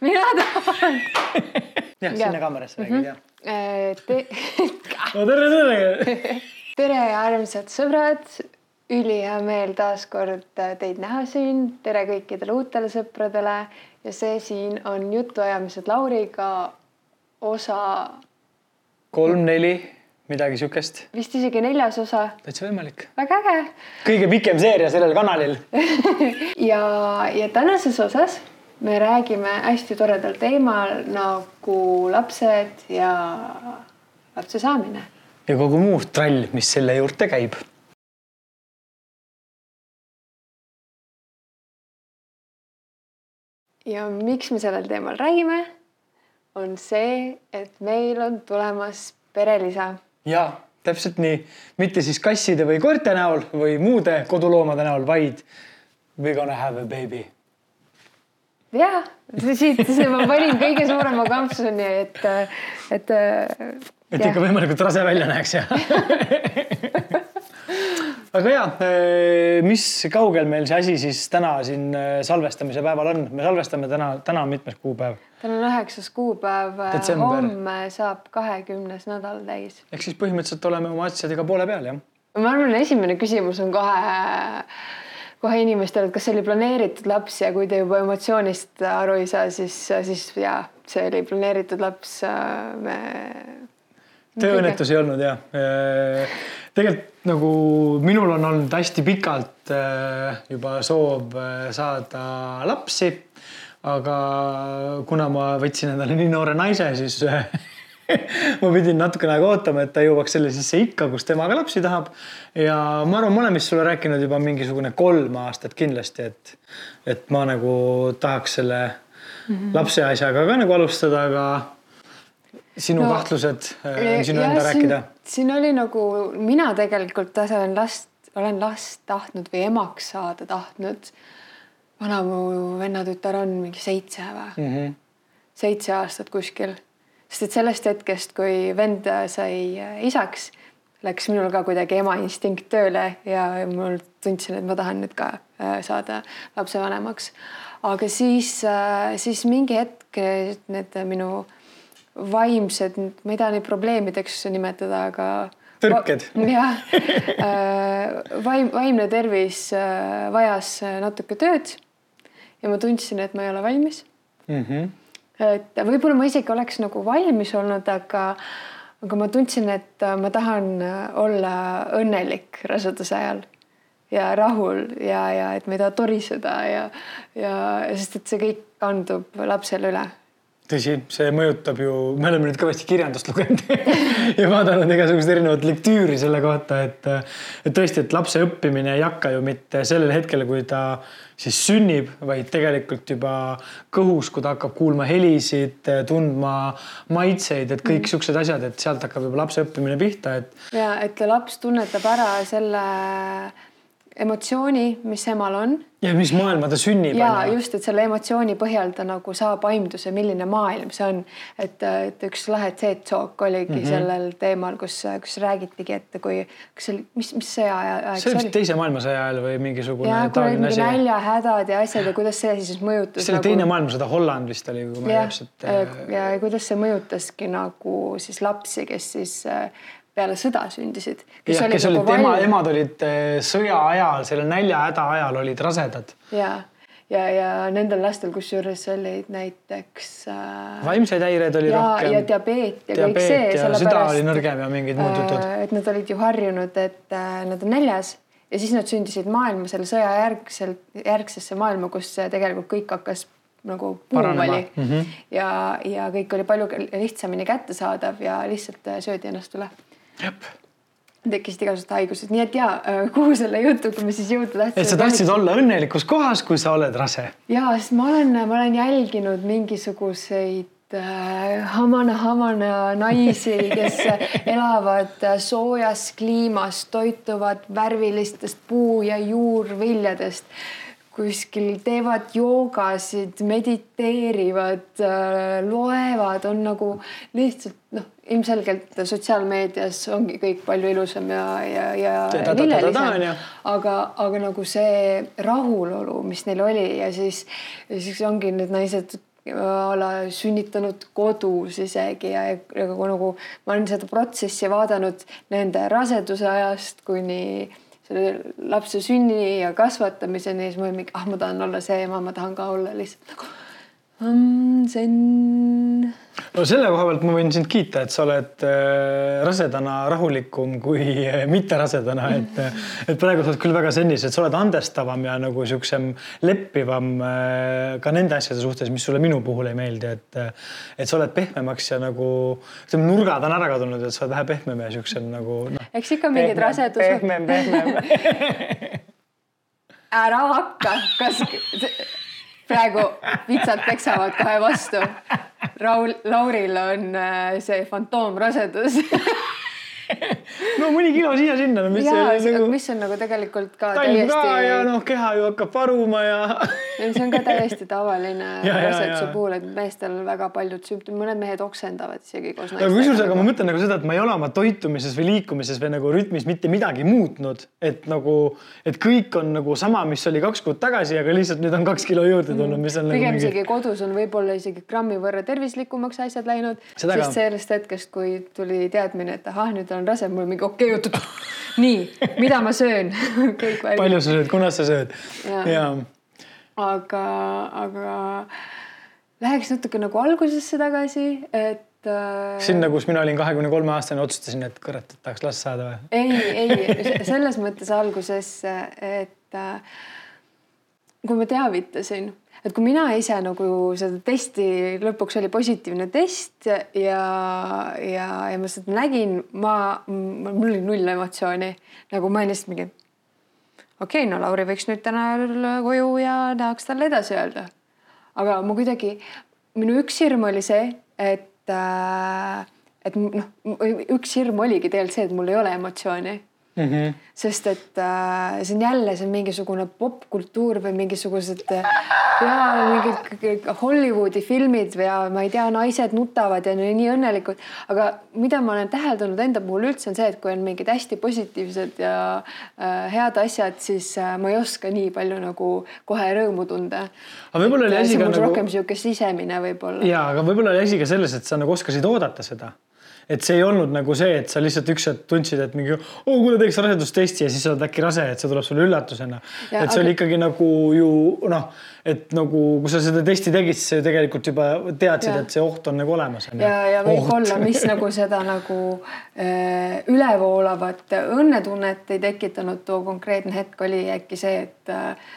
mina tahan. jah, sinna kaamerasse räägid jah. Te... no tere, tere. tere, armsad sõbrad. ülihea meel taas kord teid näha siin. tere kõikidele uutele sõpradele ja see siin on jutuajamised Lauriga osa kolm-neli, midagi siukest, vist isegi neljas osa. täitsa võimalik. väga äge kõige pikem seeria sellel kanalil. ja, ja tänases osas me räägime hästi toredal teemal nagu lapsed ja lapse saamine. ja kogu muu trall, mis selle juurde käib. ja miks me sellel teemal räägime, on see, et meil on tulemas perelisa. ja täpselt nii, mitte siis kasside või koerte näol või muude koduloomade näol, vaid we gonna have a baby. Ja siit ma panin kõige suurema kampsuni, et, et. et ikka võimalikult rase välja näeks ja. aga ja, mis kaugel meil see asi siis täna siin äh, salvestamise päeval on, me salvestame täna, täna on mitmes kuupäev, täna on üheksas kuupäev, homme saab kahekümnes nädal täis. ehk siis põhimõtteliselt oleme oma asjadega poole peal jah. ma arvan, esimene küsimus on kohe, kohe inimestele, et kas see oli planeeritud laps ja kui te juba emotsioonist aru ei saa, siis, siis ja see oli planeeritud laps. me. tööõnnetus ei olnud jah. tegelikult nagu minul on olnud hästi pikalt äh, juba soov äh, saada lapsi. aga kuna ma võtsin endale nii noore naise, siis äh, ma pidin natukene aega ootama, et ta jõuaks sellisesse ikka, kus tema ka lapsi tahab. ja ma arvan, ma olen vist sulle rääkinud juba mingisugune kolm aastat kindlasti, et, et ma nagu tahaks selle mm -hmm. lapse asjaga ka nagu alustada, aga sinu no, kahtlused, sinu enda rääkida. siin oli nagu mina tegelikult olen last, olen last tahtnud või emaks saada tahtnud. vana mu vennatütar on mingi seitse või Mm -hmm. seitse aastat kuskil, sest et sellest hetkest, kui vend sai isaks, läks minul ka kuidagi ema instinkt tööle ja mul tundsin, et ma tahan nüüd ka äh, saada lapsevanemaks. aga siis, siis mingi hetk need minu vaimsed, ma ei taha neid probleemideks nimetada, aga. Tõrked. jah, vaim, vaimne tervis äh, vajas natuke tööd ja ma tundsin, et ma ei ole valmis Mm -hmm. Et võib-olla ma isegi oleks nagu valmis olnud, aga, aga ma tundsin, et ma tahan olla õnnelik raseduse ajal ja rahul ja, ja et ma ei taha toriseda ja, ja sest et see kõik kandub lapsele üle. tõsi, see mõjutab ju, me oleme nüüd kõvasti kirjandust lugenud ja vaadanud igasuguseid erinevaid lektüüri selle kohta, et, et tõesti, et lapse õppimine ei hakka ju mitte sellel hetkel, kui ta siis sünnib, vaid tegelikult juba kõhus, kui ta hakkab kuulma helisid, tundma maitseid, et kõik siuksed asjad, et sealt hakkab juba lapse õppimine pihta, et ja et laps tunnetab ära selle emotsiooni, mis emal on ja mis maailma ta sünnib. ja just, et selle emotsiooni põhjal ta nagu saab aimduse, milline maailm see on. et, et üks lahe TED Talk oligi mm -hmm. sellel teemal, kus, kus räägitigi, et kui, kas see oli, mis, mis sõjaaeg see oli vist teise maailmasõja ajal või mingisugune ja kui olid mingi näljahädad ja asjad ja kuidas see siis mõjutas. see oli teine maailmasõda, Holland vist oli, kui ma täpselt. ja, ja kuidas see mõjutaski nagu siis lapsi, kes siis äh, peale sõda sündisid. jah, kes olid ema, emad olid eh, sõja ajal, selle näljahäda ajal olid rasedad. ja, ja, ja nendel lastel, kusjuures olid näiteks äh, vaimseid häireid oli ja, rohkem. ja diabeet ja kõik diabeet see, ja süda oli nõrgem ja mingid muud jutud. äh, et nad olid ju harjunud, et äh, nad on näljas ja siis nad sündisid maailma selle sõja järgselt, järgsesse maailma, kus tegelikult kõik hakkas nagu buum oli mm. -hmm. ja, ja kõik oli palju lihtsamini kättesaadav ja lihtsalt äh, söödi ennast üle. Tekkisid igasugused haigused, nii et ja kuhu selle jutuga me siis jõuda tahtsime. et sa tahtsid olla õnnelikus kohas, kui sa oled rase. ja, sest ma olen, ma olen jälginud mingisuguseid äh, hamana-hamana naisi, kes elavad äh, soojas kliimas, toituvad värvilistest puu- ja juurviljadest, kuskil teevad joogasid, mediteerivad, loevad, on nagu lihtsalt noh, ilmselgelt sotsiaalmeedias ongi kõik palju ilusam ja, ja, ja on lillelisem aga, aga nagu see rahulolu, mis neil oli ja siis, ja siis ongi need naised a la sünnitanud kodus isegi ja, ja nagu ma olen seda protsessi vaadanud nende raseduse ajast kuni selle lapse sünni ja kasvatamiseni, siis ma olin mingi, ah, ma tahan olla see ema, ma tahan ka olla lihtsalt nagu um, zen no selle koha pealt ma võin sind kiita, et sa oled äh, rasedana rahulikum kui äh, mitterasedana, et äh, et praegu sa oled küll väga sennis, et sa oled andestavam ja nagu siuksem leppivam ka nende asjade suhtes, mis sulle minu puhul ei meeldi, et et sa oled pehmemaks ja nagu ütleme, nurgad on ära kadunud, et sa oled vähe pehmem ja siuksem nagu noh. eks ikka mingid rasedus. pehmem, pehmem ära hakka, kas praegu vitsad peksavad kohe vastu. Raul, Lauril on äh, see fantoomrasedus no mõni kilo siia-sinna, no mis ja, see nagu. mis on nagu tegelikult ka täiesti. ka ja noh, keha ju hakkab varuma ja see on ka täiesti tavaline raseduse puhul, et meestel väga paljud sümptomid, mõned mehed oksendavad isegi koos naistega. kusjuures, aga ma mõtlen nagu seda, et ma ei ole oma toitumises või liikumises või nagu rütmis mitte midagi muutnud, et nagu, et kõik on nagu sama, mis oli kaks kuud tagasi, aga lihtsalt nüüd on kaks kilo juurde tulnud, mis on nagu pigem nagu mingi... isegi kodus on võib-olla isegi grammi võrra tervislikumaks asjad läinud, sest sellest hetkest, kui tuli teadmine, et ahah, nüüd on rase, mul mingi okei okay, jutt. nii, mida ma söön kõik välja. palju sa sööd, kuna sa sööd? ja, aga, aga läheks natuke nagu algusesse tagasi, et äh.... sinna, kus mina olin kahekümne kolme aastane, otsustasin, et kurat, et tahaks last saada või? ei, ei selles mõttes algusesse, et äh, kui ma teavitasin et kui mina ise nagu seda testi, lõpuks oli positiivne test ja, ja, ja ma seda nägin, ma, mul oli null emotsiooni. nagu ma olin lihtsalt mingi, okei okay,, no Lauri võiks nüüd täna koju ja tahaks talle edasi öelda. aga ma kuidagi, minu üks hirm oli see, et äh, et noh, üks hirm oligi tegelikult see, et mul ei ole emotsiooni mm. -hmm. sest et äh, see on jälle, see on mingisugune popkultuur või mingisugused ja mingid Hollywoodi filmid ja ma ei tea, naised nutavad ja nii õnnelikud. aga mida ma olen täheldanud enda puhul üldse on see, et kui on mingid hästi positiivsed ja äh, head asjad, siis äh, ma ei oska nii palju nagu kohe rõõmu tunda. aga võib-olla oli asi ka nagu. rohkem sihuke sisemine võib-olla. ja, aga võib-olla oli asi ka selles, et sa nagu oskasid oodata seda et see ei olnud nagu see, et sa lihtsalt üks hetk tundsid, et mingi, oo kuule, teeks rasedustesti ja siis sa oled äkki rase, et see tuleb sulle üllatusena. et see aga... oli ikkagi nagu ju noh, et nagu kui sa seda testi tegid, siis sa ju tegelikult juba teadsid, et see oht on nagu olemas. ja, ja võib-olla, mis nagu seda nagu äh, ülevoolavat õnnetunnet ei tekitanud, too konkreetne hetk oli äkki see, et äh,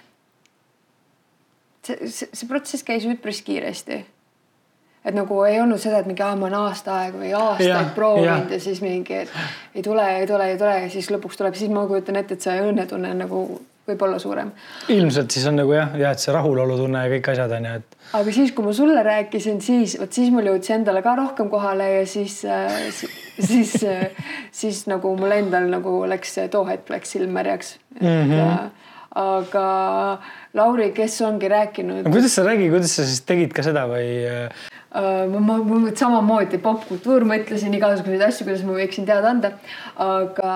see, see, see protsess käis üpris kiiresti et nagu ei olnud seda, et mingi aa, ma olen aasta aega või aastaid proovinud ja. siis mingi, et ei tule, ei tule, ei tule ja siis lõpuks tuleb, siis ma kujutan ette, et see õnnetunne on nagu võib olla suurem. ilmselt siis on nagu jah, ja et see rahulolutunne ja kõik asjad on ju, et. aga siis, kui ma sulle rääkisin, siis vot siis mul jõudis endale ka rohkem kohale ja siis äh,, siis äh,, siis nagu mul endal nagu läks too hetk läks silm märjaks mm. -hmm. Aga Lauri, kes ongi rääkinud. kuidas sa räägi, kuidas sa siis tegid ka seda või äh, Äh, ma, ma, ma samamoodi popkultuur, mõtlesin igasuguseid asju, kuidas ma võiksin teada anda. aga,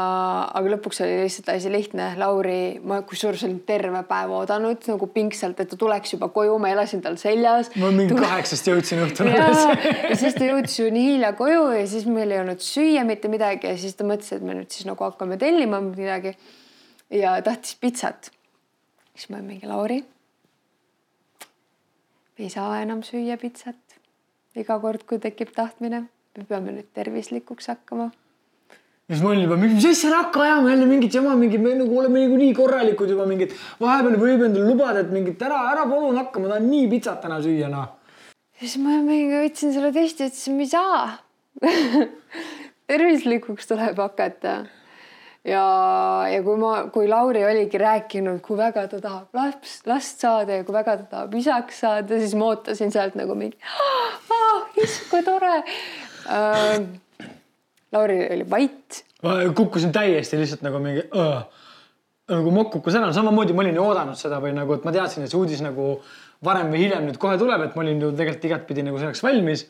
aga lõpuks oli lihtsalt asi lihtne. Lauri, ma kusjuures olin terve päev oodanud nagu pingsalt, et ta tuleks juba koju, ma elasin tal seljas. ma mingi Tule... kaheksast jõudsin õhtul alles. ja siis ta jõudis ju nii hilja koju ja siis meil ei olnud süüa mitte midagi ja siis ta mõtles, et me nüüd siis nagu hakkame tellima midagi. ja tahtis pitsat. Siis ma mingi Lauri. ei saa enam süüa pitsat iga kord, kui tekib tahtmine, me peame nüüd tervislikuks hakkama. ja siis ma olin juba, mis asja hakka ajama jälle mingit jama, mingit, me nagu oleme niikuinii korralikud juba mingid, vahepeal võib endale lubada, et mingit ära, ära palun hakka, ma tahan nii pitsat täna süüa, noh. siis ma mingi võtsin selle testi, ütlesin, ma ei saa tervislikuks tuleb hakata ja, ja kui ma, kui Lauri oligi rääkinud, kui väga ta tahab laps, last saada ja kui väga ta tahab isaks saada, siis ma ootasin sealt nagu mingi issand, kui tore äh,. Lauri oli vait. ma kukkusin täiesti lihtsalt nagu mingi uh, nagu mokukas ära, samamoodi ma olin ju oodanud seda või nagu, et ma teadsin, et see uudis nagu varem või hiljem nüüd kohe tuleb, et ma olin ju tegelikult igatpidi nagu selleks valmis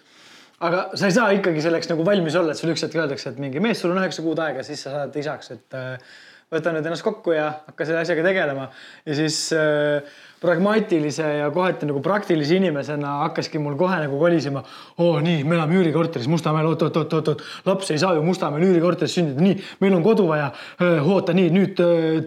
aga sa ei saa ikkagi selleks nagu valmis olla, et sulle üks hetk öeldakse, et mingi mees, sul on üheksa kuud aega, siis sa saad isaks, et äh, võta nüüd ennast kokku ja hakka selle asjaga tegelema. ja siis äh, pragmaatilise ja kohati nagu praktilise inimesena hakkaski mul kohe nagu kolisema. oo nii, me elame üürikorteris Mustamäel, oot, oot, oot, oot, oot, laps ei saa ju Mustamäel üürikorteris sündida, nii, meil on kodu vaja. oota, nii nüüd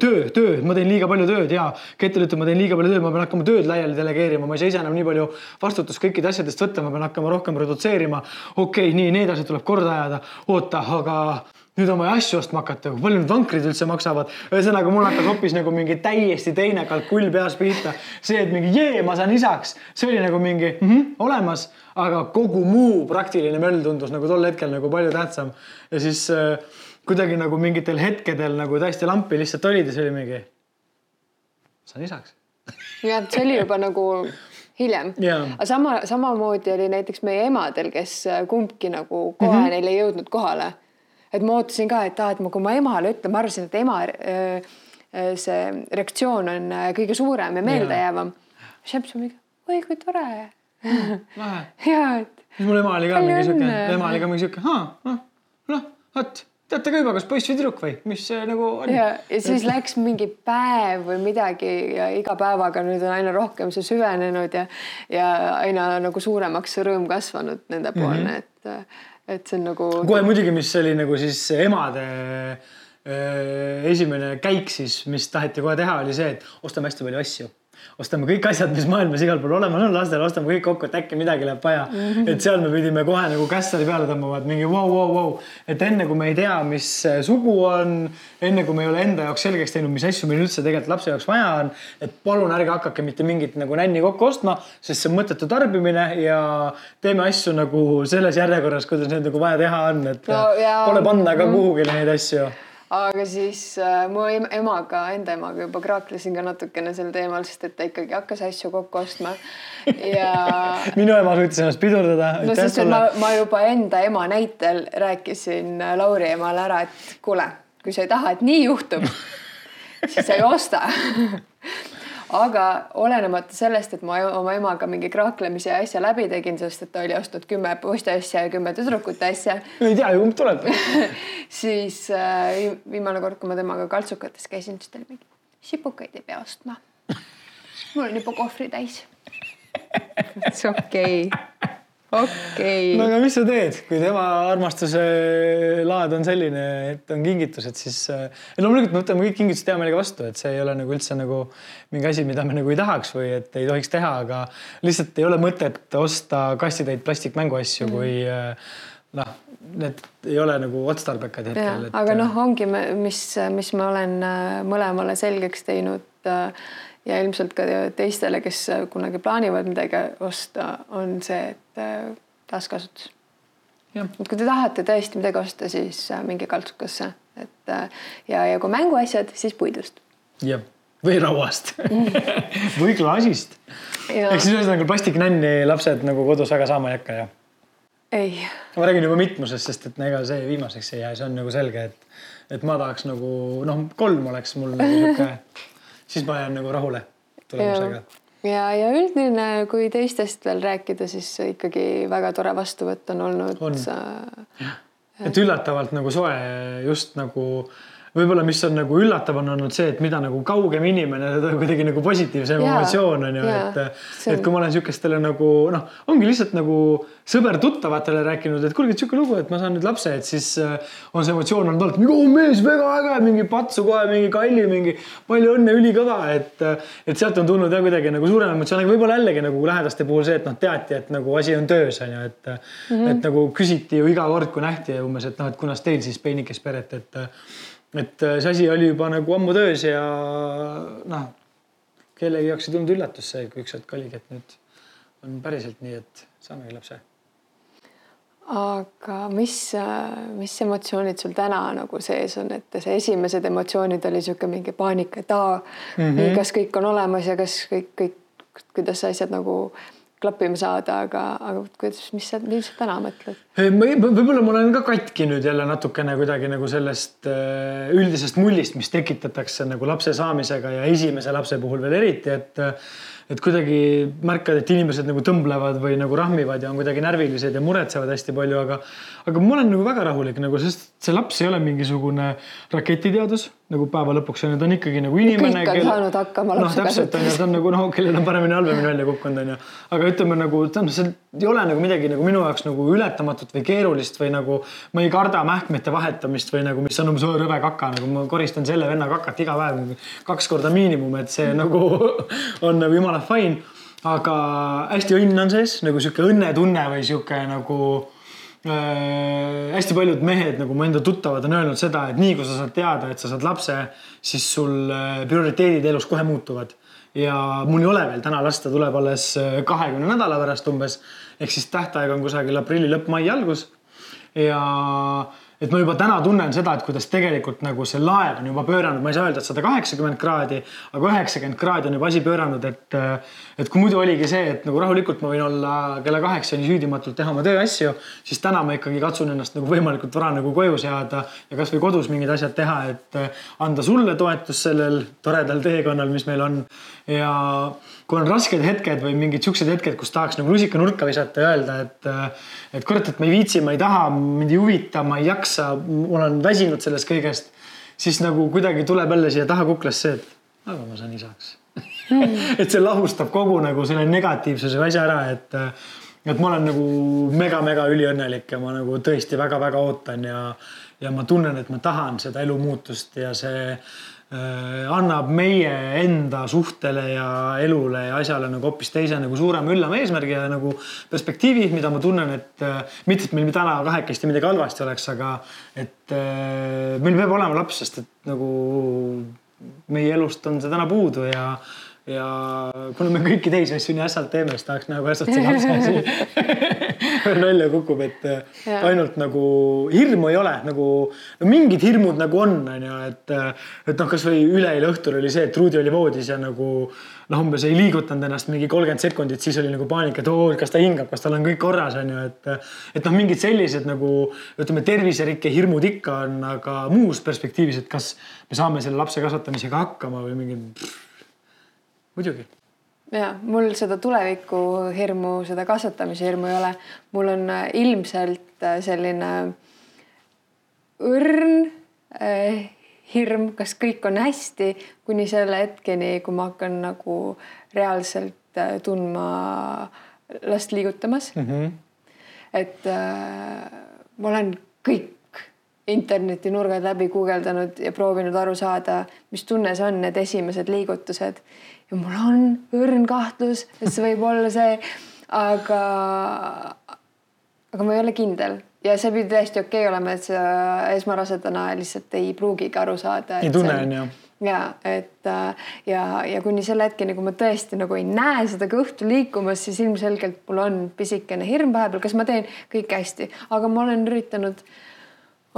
töö, töö, ma teen liiga palju tööd ja Ketil ütleb, ma teen liiga palju tööd, ma pean hakkama tööd laiali delegeerima, ma ei saa ise enam nii palju vastutust kõikide asjadest võtta, ma pean hakkama rohkem redutseerima. okei okay,, nii need asjad tuleb korda ajada. oota, aga nüüd on vaja asju ostma hakata, kui palju need vankrid üldse maksavad. ühesõnaga, mul hakkas hoopis nagu mingi täiesti teine kalkull peas pihta. see, et mingi jee, ma saan isaks, see oli nagu mingi mm -hmm, olemas, aga kogu muu praktiline möll tundus nagu tol hetkel nagu palju tähtsam. ja siis äh, kuidagi nagu mingitel hetkedel nagu täiesti lampi lihtsalt olid ja see oli mingi, saan isaks. jah, see oli juba nagu hiljem yeah.. aga sama, samamoodi oli näiteks meie emadel, kes kumbki nagu kohe mm -hmm. neil ei jõudnud kohale et ma ootasin ka, et aa, et ma, kui ma emale ütlen, ma arvasin, et ema äh, äh, see reaktsioon on äh, kõige suurem ja meeldejäävam. Šeps on mingi, oi kui tore. lahe. ja, et. mul ema oli ka mingi siuke, ema oli ka mingi siuke, noh, noh, vot teate ka juba, kas poiss või tüdruk või mis see nagu on? ja, ja siis läks mingi päev või midagi ja iga päevaga nüüd on aina rohkem see süvenenud ja ja aina nagu suuremaks see rõõm kasvanud nendepoolne mm, -hmm. et et see on nagu. kohe muidugi, mis oli nagu siis emade äh, esimene käik siis, mis taheti kohe teha, oli see, et ostame hästi palju asju ostame kõik asjad, mis maailmas igal pool olemas on lastele, ostame kõik kokku, et äkki midagi läheb vaja mm. -hmm. et seal me pidime kohe nagu kässari peale tõmbama, et mingi vau, vau, vau, et enne kui me ei tea, mis sugu on, enne kui me ei ole enda jaoks selgeks teinud, mis asju meil üldse tegelikult lapse jaoks vaja on, et palun ärge hakake mitte mingit nagu nänni kokku ostma, sest see on mõttetu tarbimine ja teeme asju nagu selles järjekorras, kuidas neid nagu vaja teha on, et no, ja... pole panna ka mhm. kuhugile neid asju aga siis äh, mu emaga, enda emaga juba kraaklesin ka natukene sel teemal, sest et ta ikkagi hakkas asju kokku ostma. Ja minu ema suutis ennast pidurdada. no sest ma, ma juba enda ema näitel rääkisin Lauri emale ära, et kuule, kui sa ei taha, et nii juhtub, siis sa ei osta aga olenemata sellest, et ma oma emaga mingi kraaklemise asja läbi tegin, sest et ta oli ostnud kümme poiste asja ja kümme tüdrukute asja. ei tea ju, kumb tuleb siis äh, viimane kord, kui ma temaga kaltsukates käisin, siis ta oli mingi, sipukaid ei pea ostma. mul on juba kohvri täis. see okei okay okei okay.. no aga mis sa teed, kui tema armastuse laad on selline, et on kingitused, siis äh, loomulikult me võtame kõik kingitused hea meelega vastu, et see ei ole nagu üldse nagu mingi asi, mida me nagu ei tahaks või et ei tohiks teha, aga lihtsalt ei ole mõtet osta kastitäit plastikmänguasju mm, kui äh, noh, need ei ole nagu otstarbekad hetkel. Et... aga noh, ongi, mis, mis ma olen äh, mõlemale selgeks teinud ja ilmselt ka teistele, kes kunagi plaanivad midagi osta, on see, et äh, taaskasutus. et kui te tahate tõesti midagi osta, siis äh, minge kaltsukasse, et äh, ja, ja kui mänguasjad, siis puidust. jah, või rauast või klaasist. ehk siis ühesõnaga plastiknänni lapsed nagu kodus väga saama ei hakka, jah? ei. ma räägin juba mitmusest, sest et ega see viimaseks ei jää, see on nagu selge, et, et ma tahaks nagu noh, kolm oleks mul nagu sihuke siis ma jään nagu rahule tulemusega. ja, ja üldine, kui teistest veel rääkida, siis ikkagi väga tore vastuvõtt on olnud. on, et üllatavalt nagu soe just nagu võib-olla, mis on nagu üllatav, on olnud see, et mida nagu kaugem inimene, seda kuidagi nagu positiivsem emotsioon on ju, et. et kui ma olen sihukestele nagu noh, ongi lihtsalt nagu sõber-tuttavatele rääkinud, et kuulge, sihuke lugu, et ma saan nüüd lapse, et siis äh, on see emotsioon olnud alati, oh mees, väga äge, mingi patsu kohe, mingi kalli, mingi palju õnne, ülikõva, et. et sealt on tulnud jah kuidagi nagu suurem emotsioon, aga võib-olla jällegi nagu lähedaste puhul see, et noh, teati, et nagu asi on töös on ju, et mm. -hmm. et nagu küsiti ju iga kord, kui nähti umbes, et noh, et kunas teil siis peenikest peret, et et äh, see asi oli juba nagu ammu töös ja noh, kellegi jaoks ei tulnud üllatus see, kui üks hetk oligi, et nüüd on päriselt nii, et saamegi lapse. aga mis, mis emotsioonid sul täna nagu sees on, et see esimesed emotsioonid oli niisugune mingi paanika, et aa mm, -hmm. kas kõik on olemas ja kas kõik, kõik, kuidas asjad nagu äh, klappima saada, aga, aga kuidas, mis sa, mis sa täna mõtled? võib-olla ma olen ka katki nüüd jälle natukene kuidagi nagu sellest äh, üldisest mullist, mis tekitatakse nagu lapse saamisega ja esimese lapse puhul veel eriti, et et kuidagi märkad, et inimesed nagu tõmblevad või nagu rahmivad ja on kuidagi närvilised ja muretsevad hästi palju, aga aga ma olen nagu väga rahulik nagu, sest see laps ei ole mingisugune raketiteadus nagu päeva lõpuks on ju, ta on ikkagi nagu inimene. kõik on kelle... saanud hakkama noh, täpselt on ju, ta on nagu noh, kellel on paremini, halvemini välja kukkunud on ju. aga ütleme nagu, tähendab, see ei ole nagu midagi nagu minu jaoks nagu ületamatut või keerulist või nagu ma ei karda mähkmete vahetamist või nagu, mis on umbes rõve kaka, nagu ma koristan selle venna kakat iga päev kaks korda miinimum, et see nagu on nagu jumala fine. aga hästi õnn on sees nagu sihuke õnnetunne või sihuke nagu äh, hästi paljud mehed nagu mu enda tuttavad on öelnud seda, et nii kui sa saad teada, et sa saad lapse, siis sul äh, prioriteedid elus kohe muutuvad. ja mul ei ole veel täna lasta, tuleb alles äh, kahekümne nädala pärast umbes. ehk siis tähtaeg on kusagil aprilli lõpp, mai algus. ja et ma juba täna tunnen seda, et kuidas tegelikult nagu see laev on juba pööranud, ma ei saa öelda, et sada kaheksakümmend kraadi, aga üheksakümmend kraadi on juba asi pööranud, et et kui muidu oligi see, et nagu rahulikult ma võin olla kella kaheksani süüdimatult teha oma tööasju, siis täna ma ikkagi katsun ennast nagu võimalikult vara nagu koju seada ja kasvõi kodus mingid asjad teha, et anda sulle toetust sellel toredal teekonnal, mis meil on. ja kui on rasked hetked või mingid siuksed hetked, kus tahaks nagu rusika nurka visata ja öelda, et et kurat, et ma ei viitsi, ma ei taha, mind ei huvita, ma ei jaksa olen väsinud sellest kõigest, siis nagu kuidagi tuleb jälle siia taha kuklasse et aga ma saan isaks. Et see lahustab kogu nagu selle negatiivsuse asja ära, et, et ma olen nagu mega-mega üliõnnelik ja ma nagu tõesti väga-väga ootan ja, ja ma tunnen, et ma tahan seda elumuutust ja see Äh, annab meie enda suhtele ja elule ja asjale nagu hoopis teise nagu suurema üllama eesmärgi ja nagu perspektiivi, mida ma tunnen, et äh, mitte, et meil täna kahekesti midagi halvasti oleks, aga et äh, meil peab olema laps, sest et nagu meie elust on see täna puudu ja ja kuna me kõiki teisi asju nii ässalt teeme, siis tahaks nagu ässalt see lapse asi välja kukub, et ja. ainult nagu hirmu ei ole nagu, no mingid hirmud nagu on, on ju, et, et noh, kasvõi üleeile õhtul oli see, et Ruudi oli voodis ja nagu noh, umbes ei liigutanud ennast mingi kolmkümmend sekundit, siis oli nagu paanika, et oo, kas ta hingab, kas tal on kõik korras, on ju, et et noh, mingid sellised nagu ütleme, terviserikke hirmud ikka on, aga muus perspektiivis, et kas me saame selle lapse kasvatamisega hakkama või mingid muidugi. Ja mul seda tuleviku hirmu, seda kasvatamise hirmu ei ole. mul on äh, ilmselt äh, selline õrn äh, hirm, kas kõik on hästi, kuni selle hetkeni, kui ma hakkan nagu reaalselt äh, tundma last liigutamas mm. -hmm. et äh, ma olen kõik internetinurgad läbi guugeldanud ja proovinud aru saada, mis tunne see on, need esimesed liigutused ja mul on õrn kahtlus, et see võib olla see, aga, aga ma ei ole kindel ja see pidi täiesti okei okay olema, et sa esmarasedana lihtsalt ei pruugigi aru saada. ei tunne on ju ja et ja, ja kuni selle hetkeni, kui ma tõesti nagu ei näe seda kõhtu liikumas, siis ilmselgelt mul on pisikene hirm vahepeal, kas ma teen kõike hästi, aga ma olen üritanud äh,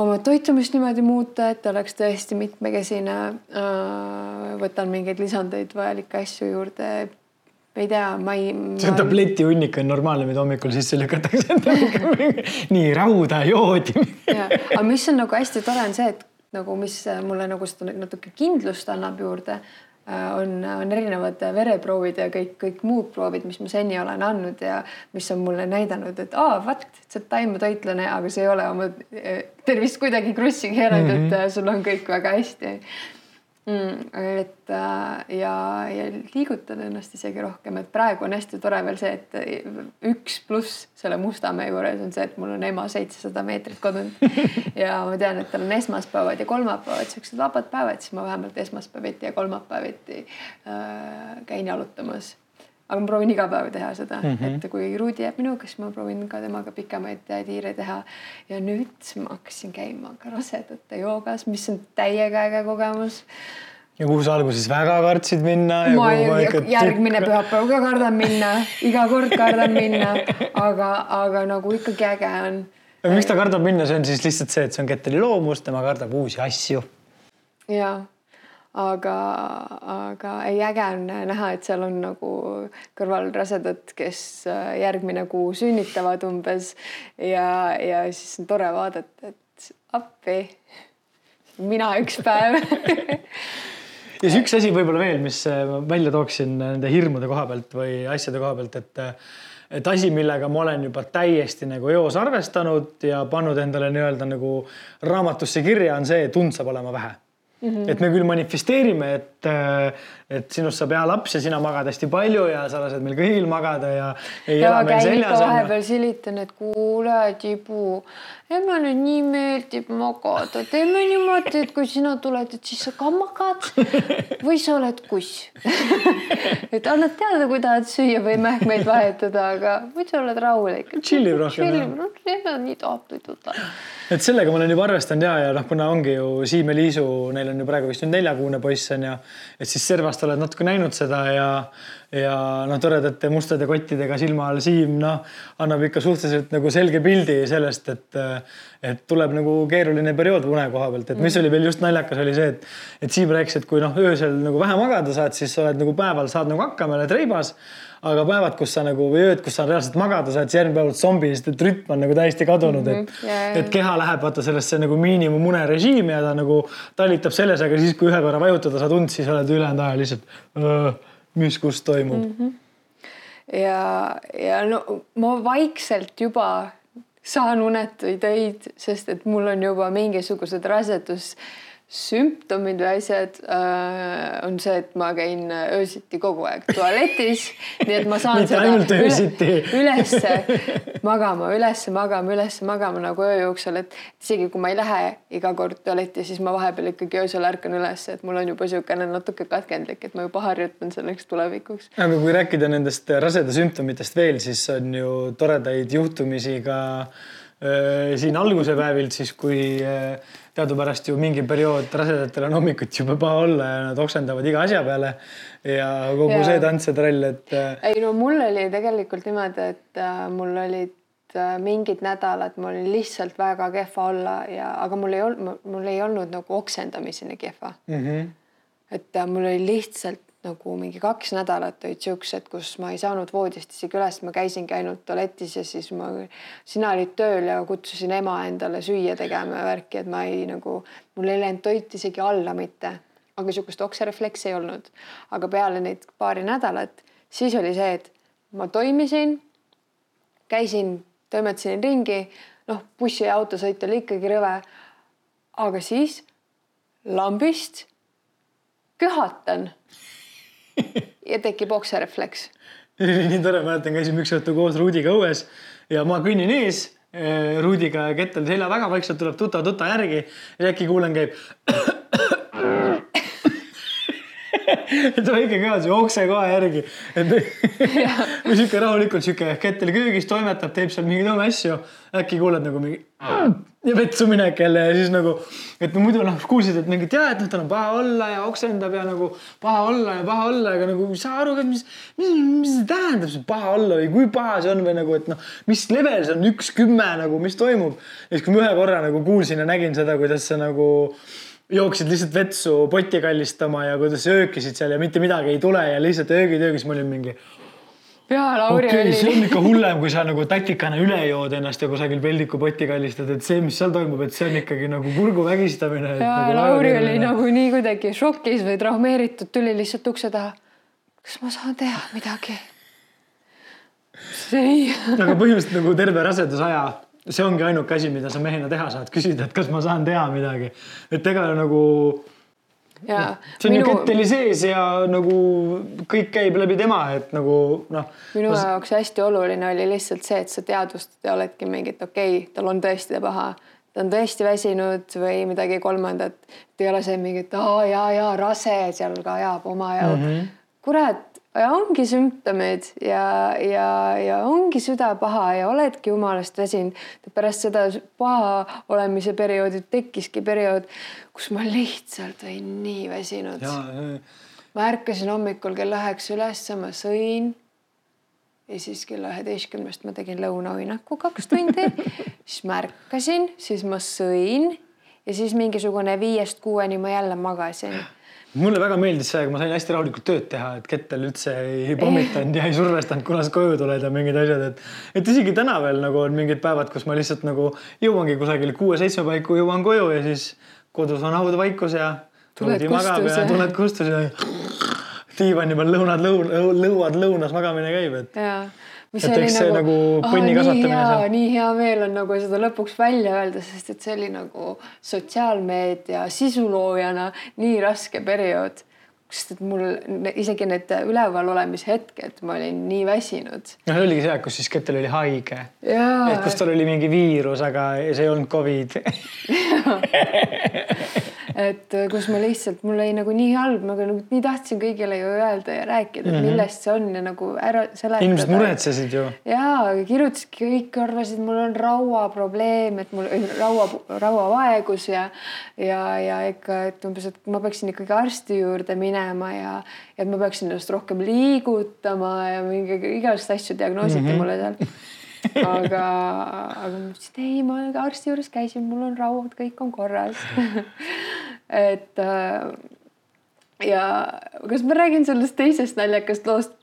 oma toitumist niimoodi muuta, et oleks tõesti mitmekesine. Äh, võtan mingeid lisandeid, vajalikke asju juurde. ei tea, ma ei. see tabletihunnik on normaalne, mida hommikul sisse lükatakse nii rauda, joodi aga mis on nagu hästi tore, on see, et nagu, mis mulle nagu seda natuke kindlust annab juurde on, on erinevad vereproovid ja kõik, kõik muud proovid, mis ma seni olen andnud ja mis on mulle näidanud, et aa, vot, sa oled taimetoitlane, aga see ei ole oma äh, tervist kuidagi krussi keeranud mm, -hmm. et äh, sul on kõik väga hästi. Et äh, ja, ja liigutada ennast isegi rohkem, et praegu on hästi tore veel see, et üks pluss selle Mustamäe juures on see, et mul on ema seitsesada meetrit kodunt. Ja ma tean, et tal on esmaspäevad ja kolmapäevad siuksed vabad päevad, siis ma vähemalt esmaspäeviti ja kolmapäeviti äh, käin jalutamas aga ma proovin iga päev teha seda mm, -hmm. et kui Ruudi jääb minuga, siis ma proovin ka temaga pikemaid tiire teha. ja nüüd ma hakkasin käima ka rasedate joogas, mis on täiega äge kogemus ja kuhu sa alguses väga kartsid minna? ma järgmine pühapäev ka kardan minna, iga kord kardan minna, aga, aga nagu ikkagi äge on. miks ta kardab minna, see on siis lihtsalt see, et see on Ketteri loomus, tema kardab uusi asju. ja aga, aga ei, äge on näha, et seal on nagu kõrval rasedad, kes äh, järgmine kuu sünnitavad umbes. Ja, ja siis on tore vaadata, et appi, mina üks päev. Ja siis üks asi võib-olla veel, mis ma välja tooksin nende hirmude koha pealt või asjade koha pealt, et et asi, millega ma olen juba täiesti nagu eos arvestanud ja pannud endale nii-öelda nagu raamatusse kirja, on see, et und saab olema vähe Mm -hmm. et me küll manifesteerime, et, et sinust saab hea laps ja sina magad hästi palju ja sa lased meil kõigil magada ja. ja ma käin ikka vahepeal silitan, et kuule, Tibu, emme nüüd nii meeldib magada, teeme niimoodi, et kui sina tuled, et siis sa ka magad või sa oled kuss et annad teada, kui tahad süüa või mähkmeid vahetada, aga muidu oled rahulik. tšillib rohkem. tšillib rohkem, nii tahab tututada et sellega ma olen juba arvestanud ja, ja noh, kuna ongi ju Siim ja Liisu, neil on ju praegu vist nüüd neljakuune poiss on ju, et siis servast oled natuke näinud seda ja ja noh, toredate mustade kottidega silma all Siim, noh, annab ikka suhteliselt nagu selge pildi sellest, et et tuleb nagu keeruline periood une koha pealt, et mis oli veel just naljakas, oli see, et et Siim rääkis, et kui noh, öösel nagu vähe magada saad, siis oled nagu päeval saad nagu hakkama, oled reibas aga päevad, kus sa nagu või ööd, kus sa reaalselt magada saad, siis järgmine päev oled zombi, sest et rütm on nagu täiesti kadunud mm, -hmm. et yeah, yeah. et keha läheb vaata sellesse nagu miinimumune režiimi ja ta nagu talitab selles, aga siis, kui ühe korra vajutada saad und, siis oled ülejäänud aja lihtsalt, mis, kus toimub mm. -hmm. ja, ja no ma vaikselt juba saan unetuid öid, sest et mul on juba mingisugused rasedus sümptomid või asjad äh, on see, et ma käin öösiti kogu aeg tualetis, nii et ma saan seda üle, ülesse magama, ülesse magama, ülesse magama nagu öö jooksul, et isegi kui ma ei lähe iga kord tualetti, siis ma vahepeal ikkagi öösel ärkan üles, et mul on juba niisugune natuke katkendlik, et ma juba harjutan selleks tulevikuks. aga kui rääkida nendest raseda sümptomitest veel, siis on ju toredaid juhtumisi ka äh, siin alguse päevilt siis, kui äh, teadupärast ju mingi periood rasedatel on hommikuti juba paha olla ja nad oksendavad iga asja peale ja kogu ja. see tants ja trall, et. Äh, ei no mul oli tegelikult niimoodi, et äh, mul olid äh, mingid nädalad, mul oli lihtsalt väga kehva olla ja, aga mul ei olnud, mul ei olnud nagu oksendamiseni kehva mm. -hmm. et mul oli lihtsalt nagu mingi kaks nädalat olid siuksed, kus ma ei saanud voodist isegi üles, ma käisingi ainult tualetis ja siis ma, sina olid tööl ja kutsusin ema endale süüa tegema ja värki, et ma ei nagu, mul ei läinud toit isegi alla mitte, aga sihukest okserefleksi ei olnud. aga peale neid paari nädalat, siis oli see, et ma toimisin, käisin, toimetasin ringi, noh, bussi ja autosõit oli ikkagi rõve. aga siis lambist köhatan ja tekib okserefleks. nii tore, mäletan, käisime üks õhtu koos Ruudiga õues ja ma kõnnin ees eh, Ruudiga kettel selja taga, vaikselt tuleb tuta-tuta järgi ja äkki kuulen, käib et väike kõlas ju okse kohe järgi. et või sihuke rahulikult sihuke kettel köögis toimetab, teeb seal mingeid oma asju. äkki kuuled nagu mingi ja vetsu minek jälle ja siis nagu, et muidu noh, kuulsid, et mingit ja, et noh, tal on paha olla ja oksendab ja nagu paha olla ja paha olla, aga nagu ei saa aru, mis, mis, mis see tähendab, see paha olla või kui paha see on või nagu, et noh, mis level see on, üks kümme nagu, mis toimub. ja siis, kui ma ühe korra nagu kuulsin ja nägin seda, kuidas see nagu jooksid lihtsalt vetsu potti kallistama ja kuidas öökisid seal ja mitte midagi ei tule ja lihtsalt öögid öögis, ma olin mingi. ja Lauri okay, oli. see on ikka hullem, kui sa nagu tatikana üle jood ennast ja kusagil peldiku potti kallistad, et see, mis seal toimub, et see on ikkagi nagu kurgu vägistamine. ja nagu Lauri oli nagu nii kuidagi šokis või traumeeritud, tuli lihtsalt ukse taha. kas ma saan teha midagi? ei. aga põhimõtteliselt nagu terve rasedusaja see ongi ainuke asi, mida sa mehena teha saad, küsida, et kas ma saan teha midagi. et ega nagu. Ja, see on minu... ju ketteli sees ja nagu kõik käib läbi tema, et nagu noh. minu ma... jaoks hästi oluline oli lihtsalt see, et sa teadvustad ja oledki mingi, et okei okay,, tal on tõesti paha ta on tõesti väsinud või midagi kolmandat. et ei ole see mingi, et aa ja, ja rase seal ka ajab omajagu mm. -hmm. kurat, ongi sümptomid ja, ja, ja ongi süda paha ja oledki jumalast väsinud. pärast seda paha olemise perioodi tekkiski periood, kus ma lihtsalt olin nii väsinud. ma ärkasin hommikul kell üheksa ülesse, ma sõin. ja siis kella üheteistkümnest ma tegin lõunauinaku kaks tundi siis ma ärkasin, siis ma sõin ja siis mingisugune viiest kuueni ma jälle magasin mulle väga meeldis see, kui ma sain hästi rahulikult tööd teha, et kettel üldse ei pommitanud ja ei survestanud, kuna sa koju tuled ja mingid asjad, et. et isegi täna veel nagu on mingid päevad, kus ma lihtsalt nagu jõuangi kusagil kuue-seitsme paiku jõuan koju ja siis kodus on haudvaikus ja Tuled kustus ja tuled kustus ja diivani peal lõunad, lõun-, lõuad lõunas magamine käib, et Et eks see nagu põnni nii kasvatamine hea nii hea meel on nagu seda lõpuks välja öelda, sest et see oli nagu sotsiaalmeedia sisuloojana nii raske periood sest et mul isegi need üleval olemise hetked, ma olin nii väsinud. noh, oligi see aeg, kus siis Kettel oli haige. et kus tal oli mingi viirus, aga see ei olnud Covid. et äh, kus ma lihtsalt, mul oli nagu nii halb, ma nagu nii tahtsin kõigile ju öelda ja rääkida mm, -hmm. millest see on ja nagu ära seletada. inimesed muretsesid ju. jaa, kirjutasidki, kõik arvasid, mul on rauaprobleem, et mul on raua, rauavaegus ja ja, ja ikka, et umbes, et ma peaksin ikkagi arsti juurde minema ja, ja et ma peaksin ennast rohkem liigutama ja mingi igasuguseid asju diagnoositi mm -hmm. mulle seal. aga, aga ma ütlesin, et ei, ma arsti juures käisin, mul on rauad, kõik on korras. et äh, ja kas ma räägin sellest teisest naljakast loost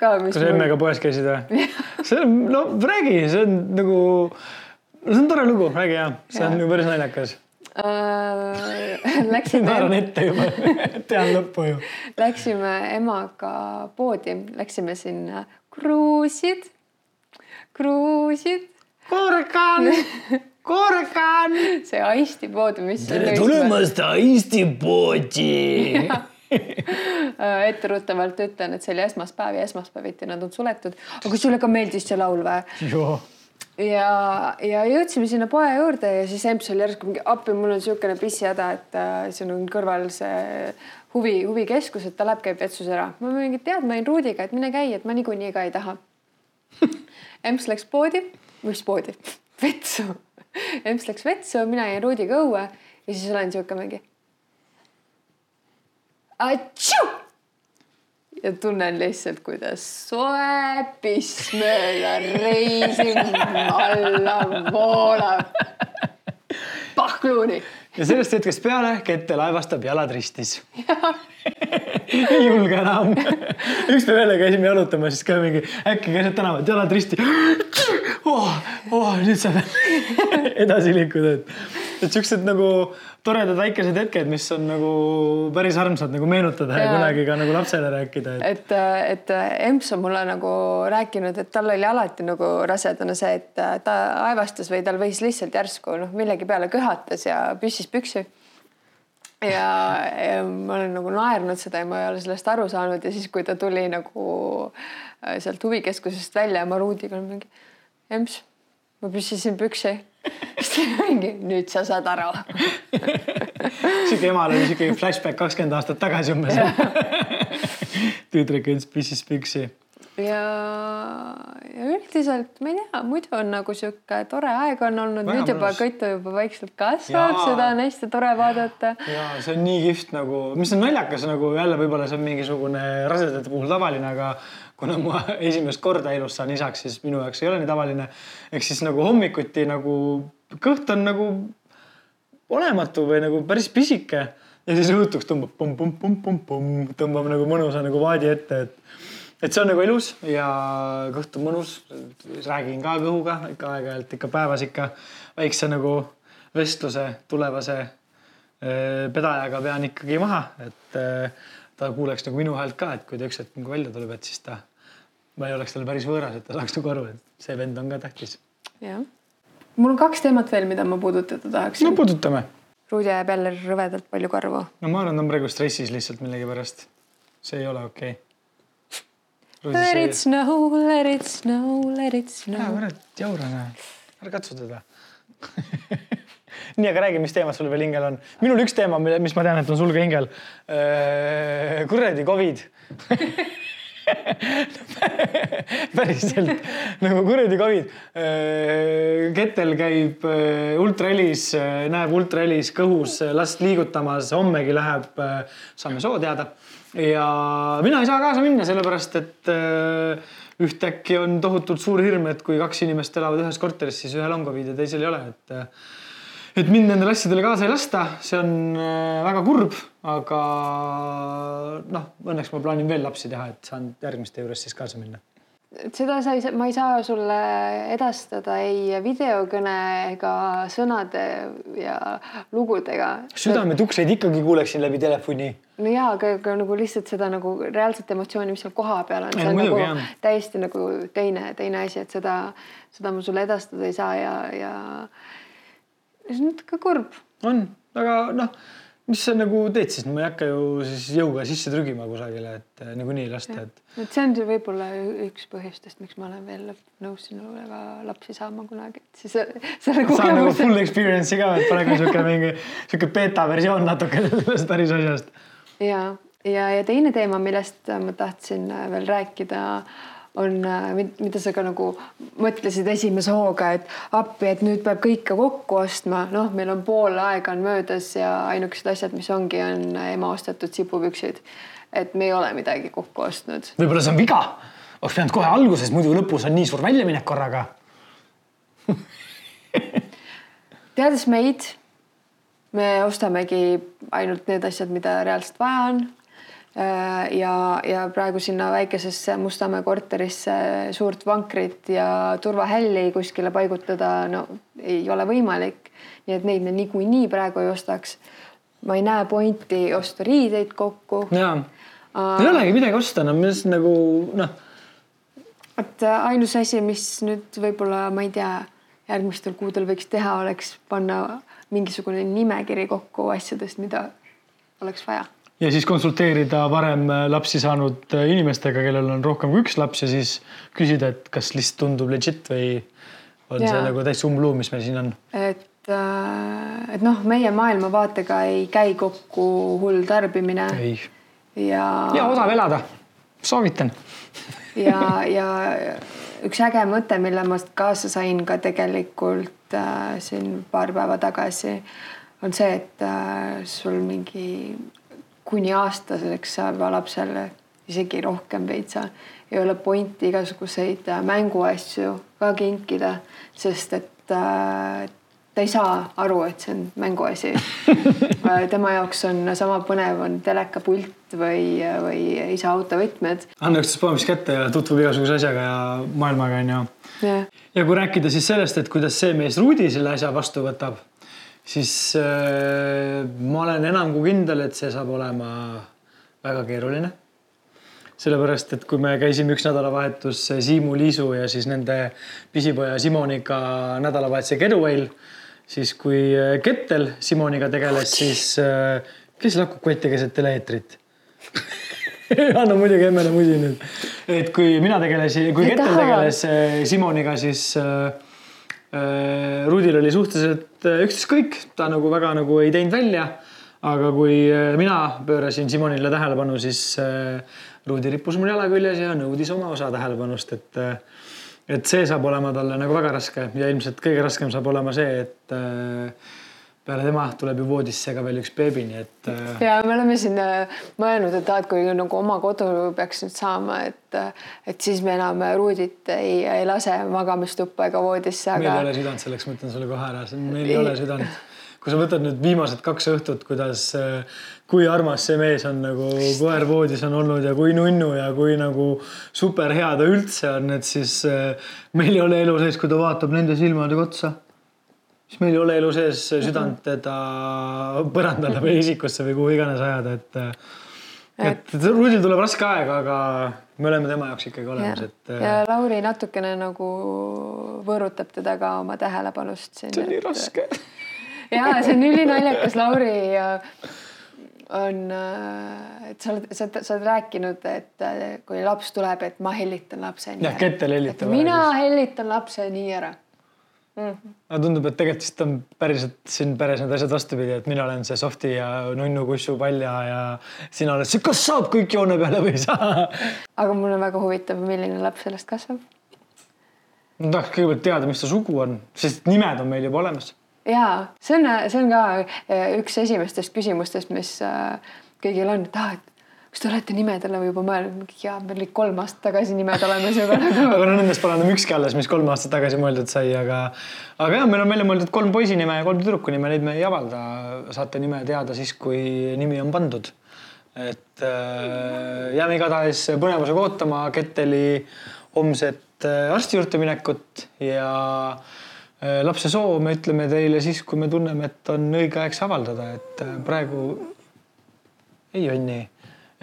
ka, mis kas emmega poes käisid või? see on, no räägi, see on nagu, see on tore lugu, räägi ja, see on Jaa. ju päris naljakas. äh, läksime naeran, ette juba, tean lõppu ju. läksime emaga poodi, läksime sinna kruusid, kruusid, Korkan, Korkan. see Aisti pood, mis. Eesti poodi. Äh, etteruttavalt ütlen, et see oli esmaspäev ja esmaspäeviti nad on suletud, aga sulle ka meeldis see laul või? joo, ja, ja jõudsime sinna poe juurde ja siis Emps oli järsku mingi appi, mul on niisugune pissihäda, et äh, siin on kõrval see huvi, huvikeskus, et ta läheb, käib vetsus ära. ma mingi tead, ma olin Ruudiga, et mine käi, et ma niikuinii ka ei taha. Emps läks poodi, mis poodi, vetsu. Emps läks vetsu, mina jäin Ruudiga õue ja siis olen niisugune mingi. Ja tunnen lihtsalt, kuidas soe piss mööda reisi alla voolab. pahkluuni. Ja sellest hetkest peale Kettel aevastab jalad ristis. ei julge enam. ükspäev jälle käisime jalutamas, siis ka mingi äkki keset tänavat, jalad risti oh,. Oh, nüüd saab edasi liikuda, et, et siuksed nagu toredad väikesed hetked, mis on nagu päris armsad nagu meenutada ja, ja kunagi ka nagu lapsele rääkida, et et, et Emps on mulle nagu rääkinud, et tal oli alati nagu rasedana see, et ta aevastas või tal võis lihtsalt järsku noh, millegi peale köhatas ja püssis püksi. ja, ja ma olen nagu naernud seda ja ma ei ole sellest aru saanud ja siis, kui ta tuli nagu äh, sealt huvikeskusest välja ja ma Ruudiga mingi, Emps, ma püssisin püksi. siis ta mingi, nüüd sa saad aru. sihuke emal oli sihuke flashback kakskümmend aastat tagasi umbes. tüdruk ütles pissis püksi ja, ja üldiselt ma ei tea, muidu on nagu sihuke tore aeg on olnud, nüüd juba. Kõtu juba vaikselt kasvab, seda on hästi tore vaadata. ja see on nii kihvt nagu, mis on naljakas nagu jälle võib-olla see on mingisugune rasedate puhul tavaline, aga kuna ma esimest korda elus saan isaks, siis minu jaoks ei ole nii tavaline. ehk siis nagu hommikuti nagu kõht on nagu olematu või nagu päris pisike ja siis õhtuks tõmbab pumm-pumm-pumm-pumm-pumm, tõmbab nagu mõnusa nagu vaadi ette, et et see on nagu ilus ja kõht on mõnus. räägin ka kõhuga ikka aeg-ajalt ikka päevas ikka väikse nagu vestluse tulevase pedajaga pean ikkagi maha, et eh, ta kuuleks nagu minu häält ka, et kui ta üks hetk nagu välja tuleb, et siis ta, ma ei oleks talle päris võõras, et ta saaks nagu aru, et see vend on ka tähtis. jah. mul on kaks teemat veel, mida ma puudutada no tahaksin. puudutame. Ruudi ajab jälle rõvedalt palju karvu. no ma arvan, ta on praegu stressis lihtsalt millegipärast. see ei ole okei okay.. Let it snow, let it snow, let it ära snow. kurat, jaurane, ära katsu teda. nii, aga räägi, mis teemad sul veel hingel on? minul üks teema, mis ma tean, et on sul ka hingel. kuradi Covid. päriselt nagu kuradi Covid. Kettel käib ultrahelis, näeb ultrahelis kõhus last liigutamas, hommegi läheb, saame soo teada. ja mina ei saa kaasa minna, sellepärast et ühtäkki on tohutult suur hirm, et kui kaks inimest elavad ühes korteris, siis ühel on Covid ja teisel ei ole, et et mind nendele asjadele kaasa ei lasta, see on äh, väga kurb, aga noh, õnneks ma plaanin veel lapsi teha, et saan järgmiste juures siis kaasa minna. seda sa ei saa, ma ei saa sulle edastada ei videokõne ega sõnade ja lugudega. südametukseid ikkagi kuuleksin läbi telefoni. no jaa, aga, aga nagu lihtsalt seda nagu reaalset emotsiooni, mis seal kohapeal on, see on nagu jah. täiesti nagu teine, teine asi, et seda, seda ma sulle edastada ei saa ja, ja on natuke kurb. on, aga noh, mis sa nagu teed siis, ma ei hakka ju siis jõuga sisse trügima kusagile, et eh, niikuinii lasta, et et see on võib-olla üks põhjustest, miks ma olen veel nõus sinuga lapsi saama kunagi, et siis selle saan nagu kogemuse full experience'i ka, et ka sihuke mingi sihuke beeta versioon natuke sellest päris asjast. ja, ja, ja teine teema, millest ma tahtsin veel rääkida, on, mida sa ka nagu mõtlesid esimese hooga, et appi, et nüüd peab kõike kokku ostma, noh, meil on pool aega on möödas ja ainukesed asjad, mis ongi, on ema ostetud sipupüksid. et me ei ole midagi kokku ostnud. võib-olla see on viga, oleks pidanud kohe alguses, muidu lõpus on nii suur väljaminek korraga. teades meid, me ostamegi ainult need asjad, mida reaalselt vaja on. Ja, ja praegu sinna väikesesse Mustamäe korterisse suurt vankrit ja turvahälli kuskile paigutada, no ei ole võimalik. nii et neid me niikuinii praegu ei ostaks. ma ei näe pointi osta riideid kokku. jaa, ei olegi midagi osta, no mis nagu noh, et ainus asi, mis nüüd võib-olla ma ei tea, järgmistel kuudel võiks teha, oleks panna mingisugune nimekiri kokku asjadest, mida oleks vaja. Ja siis konsulteerida varem lapsi saanud inimestega, kellel on rohkem kui üks laps ja siis küsida, et kas lihtsalt tundub legit või on Jaa. see nagu täitsa umbluum, mis meil siin on. et, äh, et noh, meie maailmavaatega ei käi kokku hull tarbimine ei. ja, ja odav elada, soovitan. ja, ja üks äge mõte, mille ma kaasa sain ka tegelikult äh, siin paar päeva tagasi, on see, et äh, sul mingi kuni aastaseks saava lapsele isegi rohkem veitsa ei ole pointi igasuguseid äh, mänguasju ka kinkida, sest et äh, ta ei saa aru, et see on mänguasi Äh, tema jaoks on sama põnev on telekapult või, või isa autovõtmed. anna üksteist pommis kätte ja tutvub igasuguse asjaga ja maailmaga onju. jah ja kui rääkida siis sellest, et kuidas see mees Rudi selle asja vastu võtab, siis äh, ma olen enam kui kindel, et see saab olema väga keeruline. sellepärast, et kui me käisime üks nädalavahetus Siimu, Liisu ja siis nende pisipoja Simoniga nädalavahetuse Getaway'l, siis kui äh, Kettel Simoniga tegeles, siis äh, kes lakub kotti keset tele-eetrit anna muidugi emmele musi nüüd. et kui mina tegelesin, kui Kettel tegeles äh, Simoniga, siis äh, Rudil oli suhteliselt äh, ükstaskõik, ta nagu väga nagu ei teinud välja. aga kui äh, mina pöörasin Simonile tähelepanu, siis äh, Rudi rippus mul jala küljes ja nõudis oma osa tähelepanust, et äh, et see saab olema talle nagu väga raske ja ilmselt kõige raskem saab olema see, et äh, peale tema tuleb ju voodisse ka veel üks beebi, nii et äh, ja me oleme siin äh, mõelnud, et ah, et kui nagu oma kodu peaks nüüd saama, et, et siis me enam Ruudit ei, ei lase magamistuppa ega voodisse, meil ei aga ole südant selleks, ma ütlen sulle kohe ära, meil ei ole südant. kui sa võtad nüüd viimased kaks õhtut, kuidas, kui armas see mees on nagu koer voodis on olnud ja kui nunnu ja kui nagu super hea ta üldse on, et siis äh, meil ei ole elu sees, kui ta vaatab nende silmadega otsa. Siis meil ei ole elu sees südant teda põrandale või isikusse või kuhu iganes ajada, et et Rudil tuleb raske aeg, aga me oleme tema jaoks ikkagi olemas, et äh, ja Lauri natukene nagu võõrutab teda ka oma tähelepanust siin. see on nii raske. ja see on ülinaljakas, Lauri äh, on, et sa oled, sa, sa oled rääkinud, et äh, kui laps tuleb, et ma hellitan lapse nii Jah, Kettel hellitab Et mina ära hellitan lapse nii ära mm.. aga tundub, et tegelikult vist on päriselt siin peres need asjad vastupidi, et mina olen see softi ja nunnu kussu palja ja sina oled see, kas saab kõik joone peale või ei saa. aga mul on väga huvitav, milline laps sellest kasvab. ma tahaks kõigepealt teada, mis ta sugu on, sest nimed on meil juba olemas. ja see on, see on ka äh, üks esimestest küsimustest, mis äh, kõigil on, et ah, et kas te olete nimedele juba mõelnud? ja meil olid kolm aastat tagasi nimed olemas juba nagu aga no nendest pole enam ükski alles, mis kolm aastat tagasi mõeldud sai, aga, aga jah, meil on välja mõeldud kolm poisi nime ja kolm tüdruku nime, neid me ei avalda. saate nime teada siis, kui nimi on pandud. et äh, jääme igatahes põnevusega ootama Ketteli homset äh, arsti juurde minekut ja äh, lapse soo me ütleme teile siis, kui me tunneme, et on õige aeg see avaldada, et äh, praegu ei on nii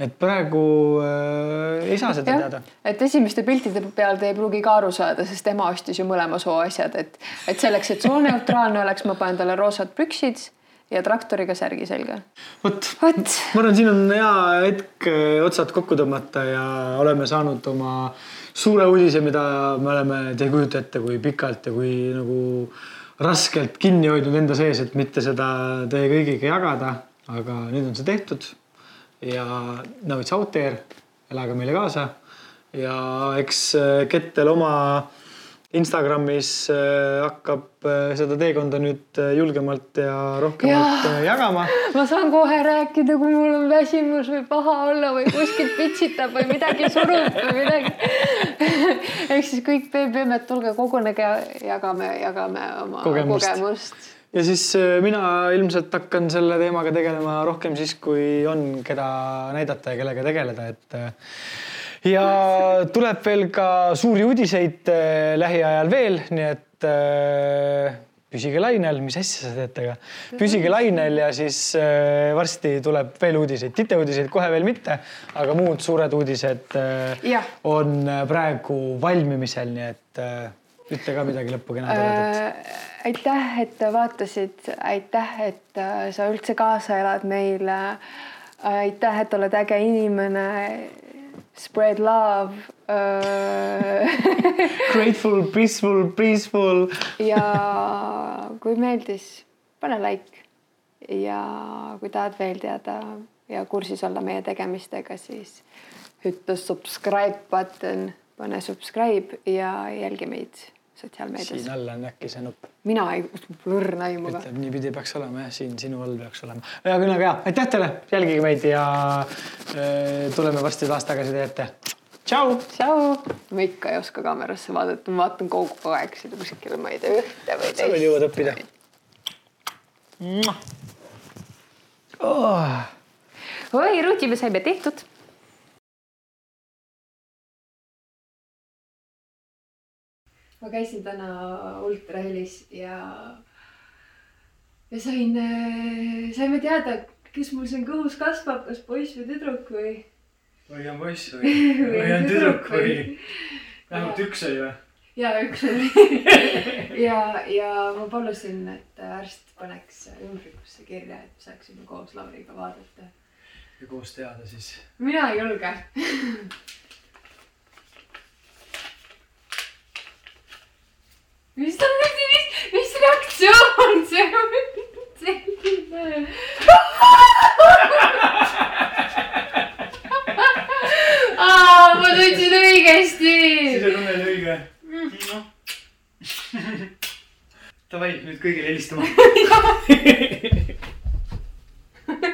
et praegu äh, ei saa seda ja, teada. et esimeste piltide peal te ei pruugi ka aru saada, sest ema ostis ju mõlema soo asjad, et, et selleks, et sooneutraalne oleks, ma panen talle roosad püksid ja traktoriga särgi selga. vot, ma arvan, siin on hea hetk äh, otsad kokku tõmmata ja oleme saanud oma suure uudise, mida me oleme, te ei kujuta ette, kui pikalt ja kui nagu raskelt kinni hoidnud enda sees, et mitte seda teie kõigiga jagada. aga nüüd on see tehtud ja now it's out there, elage meile kaasa. ja eks äh, Kettel oma Instagramis äh, hakkab äh, seda teekonda nüüd julgemalt ja rohkemalt ja, jagama. ma saan kohe rääkida, kui mul on väsimus või paha olla või kuskilt pitsitab või midagi surub või midagi. Ehk siis kõik BBM-d, tulge kogunege, jagame, jagame oma kogemust, kogemust ja siis äh, mina ilmselt hakkan selle teemaga tegelema rohkem siis, kui on, keda näidata ja kellega tegeleda, et äh, ja tuleb veel ka suuri uudiseid äh, lähiajal veel, nii et püsige lainel, mis asja sa teed, aga püsige lainel ja siis varsti tuleb veel uudiseid, titeuudiseid kohe veel mitte, aga muud suured uudised ja. on praegu valmimisel, nii et ütle ka midagi lõppu kena toredat äh, aitäh, et vaatasid, aitäh, et äh, sa üldse kaasa elad meile. aitäh, et oled äge inimene. Spread love. Grateful, peaceful, peaceful. Ja kui meeldis, pane like. Ja kui tahad veel teada ja kursis olla meie tegemistega, siis hütta subscribe button, pane subscribe ja jälgi meid sotsiaalmeedias. siin all on äkki see nupp. mina ei, õrna aimu ka. ütleb niipidi peaks olema jah, siin sinu all peaks olema. ja küll aga hea, aitäh teile, jälgige meid ja äh, tuleme varsti taas tagasi teie ette. tšau. tšau. ma ikka ei oska kaamerasse vaadata, ma vaatan kogu aeg sinna kuskile, ma ei tea ühte või teist. sa veel jõuad õppida. Oh. oi, Ruuti, me saime tehtud ma käisin täna ultrahelis ja, ja sain, saime teada, kes mul siin kõhus kasvab, kas poiss või tüdruk või. või on poiss või, või on tüdruk või, vähemalt üks oli või? ja üks oli ja, ja ma palusin, et arst paneks ümbrikusse kirja, et saaksime koos Lauriga vaadata. ja koos teada siis? mina ei julge Mis on nüüd siis, mis reaktsioon see on selline? aa, ma tundsin õigesti. sisetunne oli õige. noh. Davai, nüüd kõigile helistama